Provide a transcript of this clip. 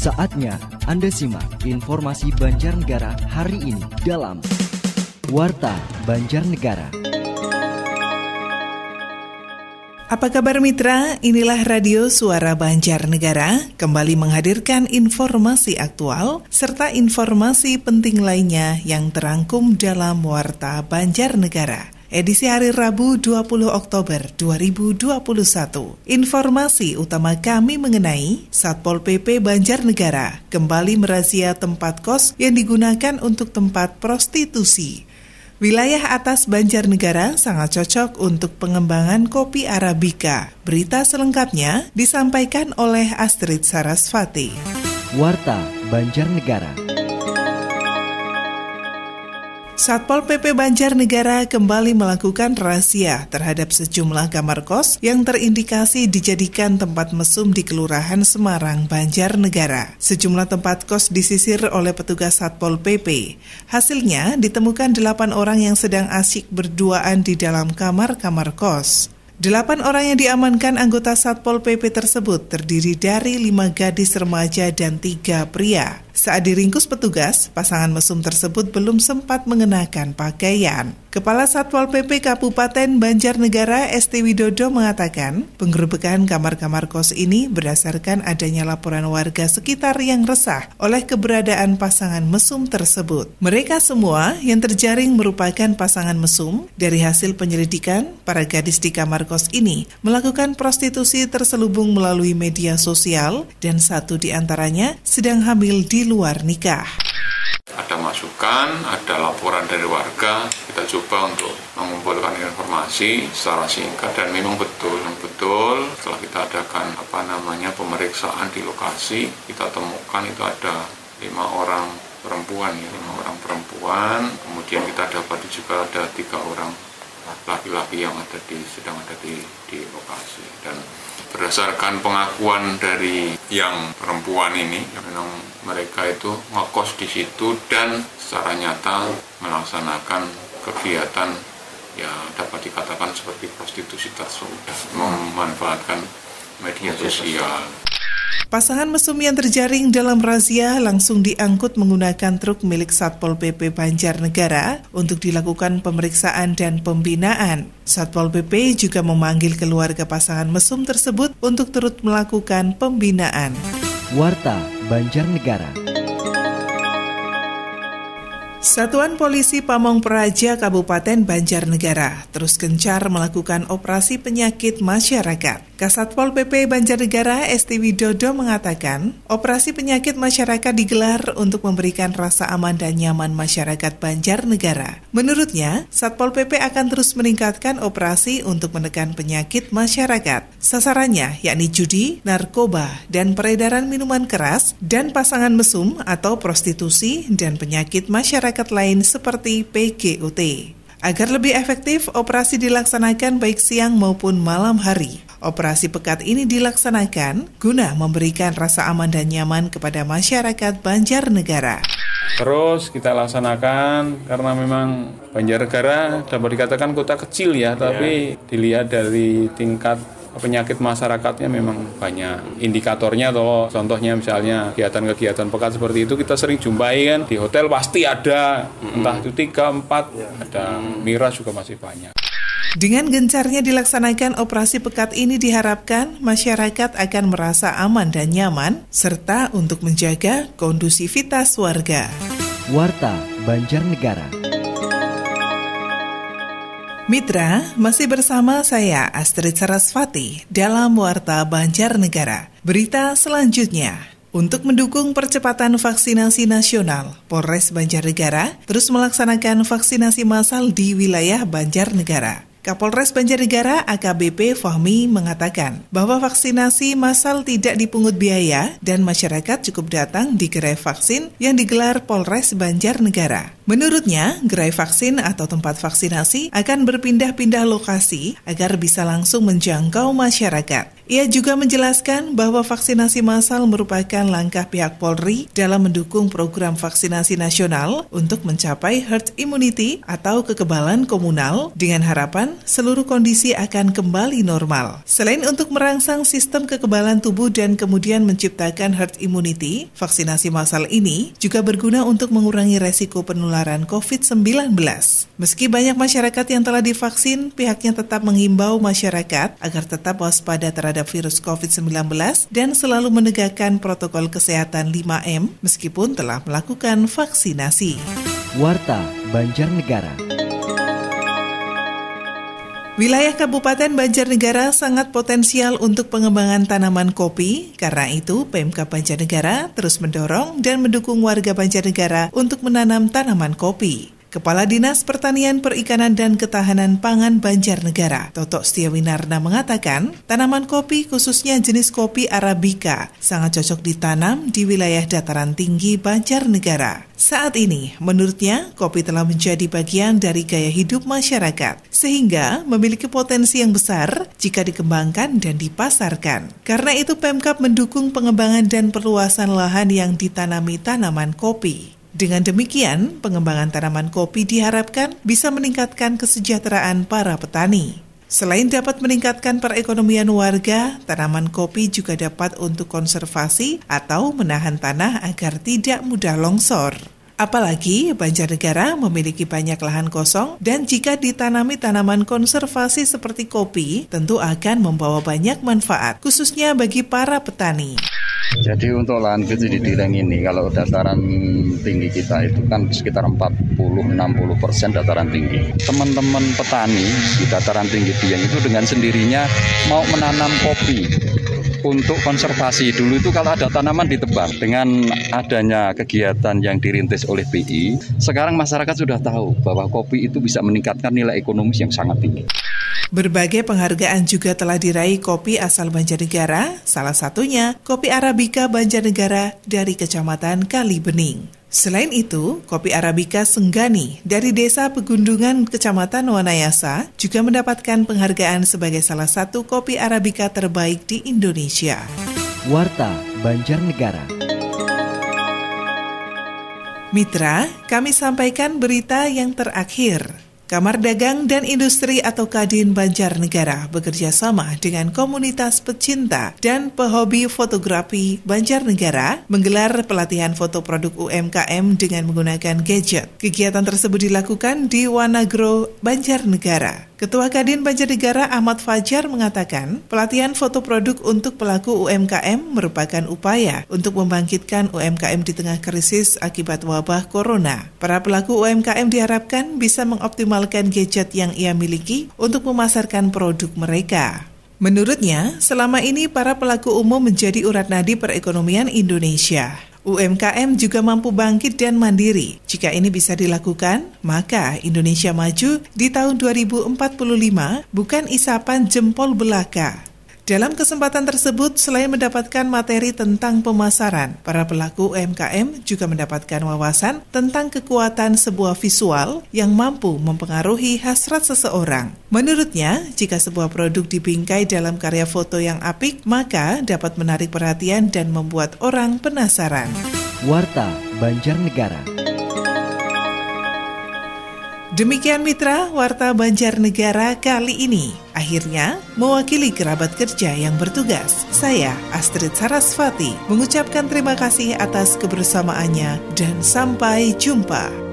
Saatnya Anda simak informasi Banjarnegara hari ini dalam Warta Banjarnegara. Apa kabar mitra? Inilah Radio Suara Banjarnegara kembali menghadirkan informasi aktual serta informasi penting lainnya yang terangkum dalam Warta Banjarnegara edisi hari Rabu 20 Oktober 2021. Informasi utama kami mengenai Satpol PP Banjarnegara kembali merazia tempat kos yang digunakan untuk tempat prostitusi. Wilayah atas Banjarnegara sangat cocok untuk pengembangan kopi Arabica. Berita selengkapnya disampaikan oleh Astrid Sarasvati. Warta Banjarnegara. Satpol PP Banjarnegara kembali melakukan rahasia terhadap sejumlah kamar kos yang terindikasi dijadikan tempat mesum di Kelurahan Semarang, Banjarnegara. Sejumlah tempat kos disisir oleh petugas Satpol PP. Hasilnya ditemukan delapan orang yang sedang asyik berduaan di dalam kamar-kamar kos. Delapan orang yang diamankan anggota Satpol PP tersebut terdiri dari lima gadis remaja dan tiga pria. Saat diringkus petugas, pasangan mesum tersebut belum sempat mengenakan pakaian. Kepala Satpol PP Kabupaten Banjarnegara ST Widodo mengatakan, penggerebekan kamar-kamar kos ini berdasarkan adanya laporan warga sekitar yang resah oleh keberadaan pasangan mesum tersebut. Mereka semua yang terjaring merupakan pasangan mesum. Dari hasil penyelidikan, para gadis di kamar kos ini melakukan prostitusi terselubung melalui media sosial dan satu di antaranya sedang hamil di luar nikah. Ada masukan, ada laporan dari warga, kita coba untuk mengumpulkan informasi secara singkat dan memang betul, betul. Setelah kita adakan apa namanya pemeriksaan di lokasi, kita temukan itu ada lima orang perempuan ya, lima orang perempuan, kemudian kita dapat juga ada tiga orang laki-laki yang ada di sedang ada di, di lokasi dan berdasarkan pengakuan dari yang perempuan ini memang mereka itu ngekos di situ dan secara nyata melaksanakan kegiatan ya dapat dikatakan seperti prostitusi tersudah memanfaatkan media sosial. Pasangan mesum yang terjaring dalam razia langsung diangkut menggunakan truk milik Satpol PP Banjarnegara untuk dilakukan pemeriksaan dan pembinaan. Satpol PP juga memanggil keluarga pasangan mesum tersebut untuk turut melakukan pembinaan. Warta Banjarnegara. Satuan Polisi Pamong Praja Kabupaten Banjarnegara terus gencar melakukan operasi penyakit masyarakat. Kasatpol PP Banjarnegara ST Widodo mengatakan, operasi penyakit masyarakat digelar untuk memberikan rasa aman dan nyaman masyarakat Banjarnegara. Menurutnya, Satpol PP akan terus meningkatkan operasi untuk menekan penyakit masyarakat. Sasarannya yakni judi, narkoba, dan peredaran minuman keras, dan pasangan mesum atau prostitusi dan penyakit masyarakat masyarakat lain seperti PGUT. Agar lebih efektif, operasi dilaksanakan baik siang maupun malam hari. Operasi pekat ini dilaksanakan guna memberikan rasa aman dan nyaman kepada masyarakat Banjarnegara. Terus kita laksanakan karena memang Banjarnegara dapat dikatakan kota kecil ya, tapi dilihat dari tingkat penyakit masyarakatnya memang banyak. Indikatornya atau contohnya misalnya kegiatan-kegiatan pekat seperti itu kita sering jumpai kan. Di hotel pasti ada. Entah itu tiga empat ada. Miras juga masih banyak. Dengan gencarnya dilaksanakan operasi pekat ini diharapkan masyarakat akan merasa aman dan nyaman serta untuk menjaga kondusivitas warga. Warta Banjarnegara. Mitra, masih bersama saya Astrid Sarasvati dalam Warta Banjarnegara. Berita selanjutnya. Untuk mendukung percepatan vaksinasi nasional, Polres Banjarnegara terus melaksanakan vaksinasi massal di wilayah Banjarnegara. Kapolres Banjarnegara AKBP Fahmi mengatakan bahwa vaksinasi massal tidak dipungut biaya dan masyarakat cukup datang di gerai vaksin yang digelar Polres Banjarnegara. Menurutnya, gerai vaksin atau tempat vaksinasi akan berpindah-pindah lokasi agar bisa langsung menjangkau masyarakat. Ia juga menjelaskan bahwa vaksinasi massal merupakan langkah pihak Polri dalam mendukung program vaksinasi nasional untuk mencapai herd immunity atau kekebalan komunal dengan harapan seluruh kondisi akan kembali normal. Selain untuk merangsang sistem kekebalan tubuh dan kemudian menciptakan herd immunity, vaksinasi massal ini juga berguna untuk mengurangi resiko penularan COVID-19. Meski banyak masyarakat yang telah divaksin, pihaknya tetap mengimbau masyarakat agar tetap waspada terhadap terhadap virus COVID-19 dan selalu menegakkan protokol kesehatan 5M meskipun telah melakukan vaksinasi. Warta Banjarnegara. Wilayah Kabupaten Banjarnegara sangat potensial untuk pengembangan tanaman kopi. Karena itu, PMK Banjarnegara terus mendorong dan mendukung warga Banjarnegara untuk menanam tanaman kopi. Kepala Dinas Pertanian Perikanan dan Ketahanan Pangan Banjarnegara, Toto Setiawinarna mengatakan, tanaman kopi khususnya jenis kopi Arabica sangat cocok ditanam di wilayah dataran tinggi Banjarnegara. Saat ini, menurutnya, kopi telah menjadi bagian dari gaya hidup masyarakat, sehingga memiliki potensi yang besar jika dikembangkan dan dipasarkan. Karena itu, Pemkap mendukung pengembangan dan perluasan lahan yang ditanami tanaman kopi. Dengan demikian, pengembangan tanaman kopi diharapkan bisa meningkatkan kesejahteraan para petani. Selain dapat meningkatkan perekonomian warga, tanaman kopi juga dapat untuk konservasi atau menahan tanah agar tidak mudah longsor. Apalagi Banjarnegara memiliki banyak lahan kosong dan jika ditanami tanaman konservasi seperti kopi, tentu akan membawa banyak manfaat, khususnya bagi para petani. Jadi untuk lahan kecil di Dieng ini kalau dataran tinggi kita itu kan sekitar 40-60 persen dataran tinggi. Teman-teman petani di dataran tinggi Dieng itu dengan sendirinya mau menanam kopi untuk konservasi dulu itu kalau ada tanaman ditebang dengan adanya kegiatan yang dirintis oleh BI sekarang masyarakat sudah tahu bahwa kopi itu bisa meningkatkan nilai ekonomis yang sangat tinggi. Berbagai penghargaan juga telah diraih kopi asal Banjarnegara, salah satunya kopi Arabica Banjarnegara dari Kecamatan Kalibening. Selain itu, kopi Arabica Senggani dari Desa Pegundungan Kecamatan Wanayasa juga mendapatkan penghargaan sebagai salah satu kopi Arabica terbaik di Indonesia. Warta Banjarnegara. Mitra, kami sampaikan berita yang terakhir. Kamar Dagang dan Industri atau Kadin Banjarnegara bekerja sama dengan komunitas pecinta dan pehobi fotografi Banjarnegara menggelar pelatihan foto produk UMKM dengan menggunakan gadget. Kegiatan tersebut dilakukan di Wanagro, Banjarnegara. Ketua Kadin Banjarnegara Ahmad Fajar mengatakan, pelatihan foto produk untuk pelaku UMKM merupakan upaya untuk membangkitkan UMKM di tengah krisis akibat wabah corona. Para pelaku UMKM diharapkan bisa mengoptimalkan gadget yang ia miliki untuk memasarkan produk mereka. Menurutnya, selama ini para pelaku umum menjadi urat nadi perekonomian Indonesia. UMKM juga mampu bangkit dan mandiri. Jika ini bisa dilakukan, maka Indonesia maju di tahun 2045 bukan isapan jempol belaka, dalam kesempatan tersebut, selain mendapatkan materi tentang pemasaran, para pelaku UMKM juga mendapatkan wawasan tentang kekuatan sebuah visual yang mampu mempengaruhi hasrat seseorang. Menurutnya, jika sebuah produk dibingkai dalam karya foto yang apik, maka dapat menarik perhatian dan membuat orang penasaran. Warta Banjarnegara. Demikian mitra Warta Banjarnegara kali ini. Akhirnya, mewakili kerabat kerja yang bertugas, saya Astrid Sarasvati mengucapkan terima kasih atas kebersamaannya dan sampai jumpa.